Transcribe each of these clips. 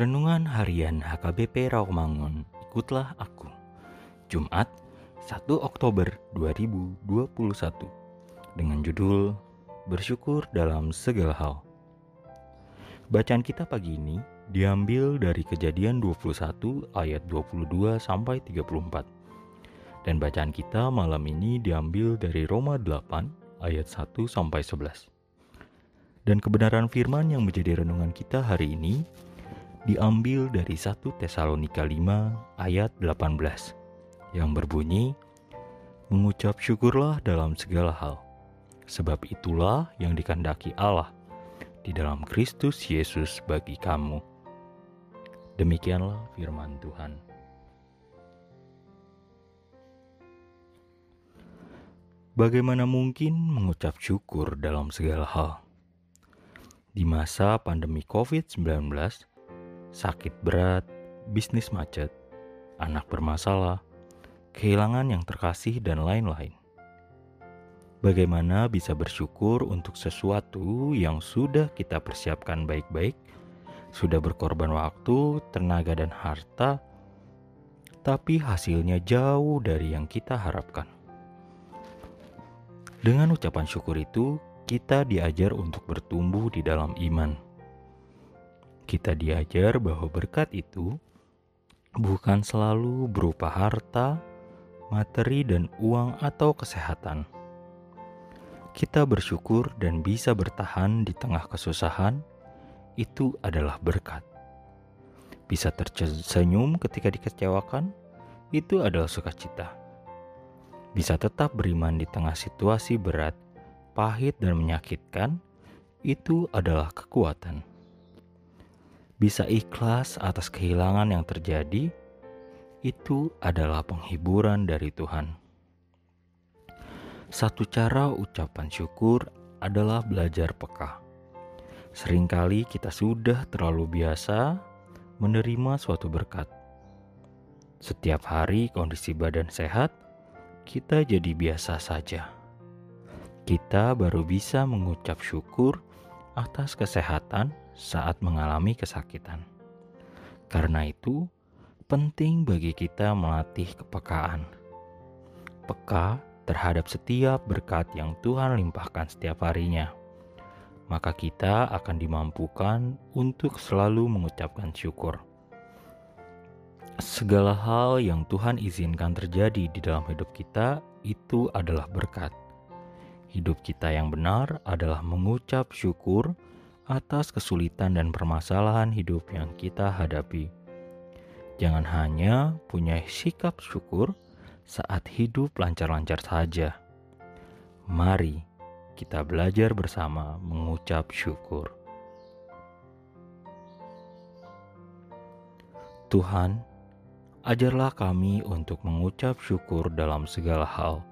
Renungan Harian HKBP Rawamangun, ikutlah aku. Jumat, 1 Oktober 2021. Dengan judul Bersyukur dalam segala hal. Bacaan kita pagi ini diambil dari Kejadian 21 ayat 22 sampai 34. Dan bacaan kita malam ini diambil dari Roma 8 ayat 1 sampai 11. Dan kebenaran firman yang menjadi renungan kita hari ini diambil dari 1 Tesalonika 5 ayat 18 yang berbunyi Mengucap syukurlah dalam segala hal sebab itulah yang dikandaki Allah di dalam Kristus Yesus bagi kamu. Demikianlah firman Tuhan. Bagaimana mungkin mengucap syukur dalam segala hal? Di masa pandemi COVID-19, sakit berat, bisnis macet, anak bermasalah, kehilangan yang terkasih, dan lain-lain. Bagaimana bisa bersyukur untuk sesuatu yang sudah kita persiapkan baik-baik, sudah berkorban waktu, tenaga, dan harta, tapi hasilnya jauh dari yang kita harapkan. Dengan ucapan syukur itu, kita diajar untuk bertumbuh di dalam iman. Kita diajar bahwa berkat itu bukan selalu berupa harta, materi, dan uang, atau kesehatan kita bersyukur dan bisa bertahan di tengah kesusahan, itu adalah berkat. Bisa tersenyum ketika dikecewakan, itu adalah sukacita. Bisa tetap beriman di tengah situasi berat, pahit, dan menyakitkan, itu adalah kekuatan. Bisa ikhlas atas kehilangan yang terjadi, itu adalah penghiburan dari Tuhan. Satu cara ucapan syukur adalah belajar peka. Seringkali kita sudah terlalu biasa menerima suatu berkat. Setiap hari kondisi badan sehat, kita jadi biasa saja. Kita baru bisa mengucap syukur atas kesehatan saat mengalami kesakitan. Karena itu, penting bagi kita melatih kepekaan. Peka terhadap setiap berkat yang Tuhan limpahkan setiap harinya, maka kita akan dimampukan untuk selalu mengucapkan syukur. Segala hal yang Tuhan izinkan terjadi di dalam hidup kita itu adalah berkat. Hidup kita yang benar adalah mengucap syukur atas kesulitan dan permasalahan hidup yang kita hadapi. Jangan hanya punya sikap syukur, saat hidup lancar-lancar saja. Mari kita belajar bersama mengucap syukur. Tuhan, ajarlah kami untuk mengucap syukur dalam segala hal,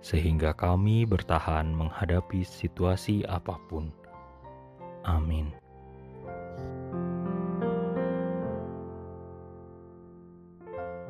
sehingga kami bertahan menghadapi situasi apa pun. Amen.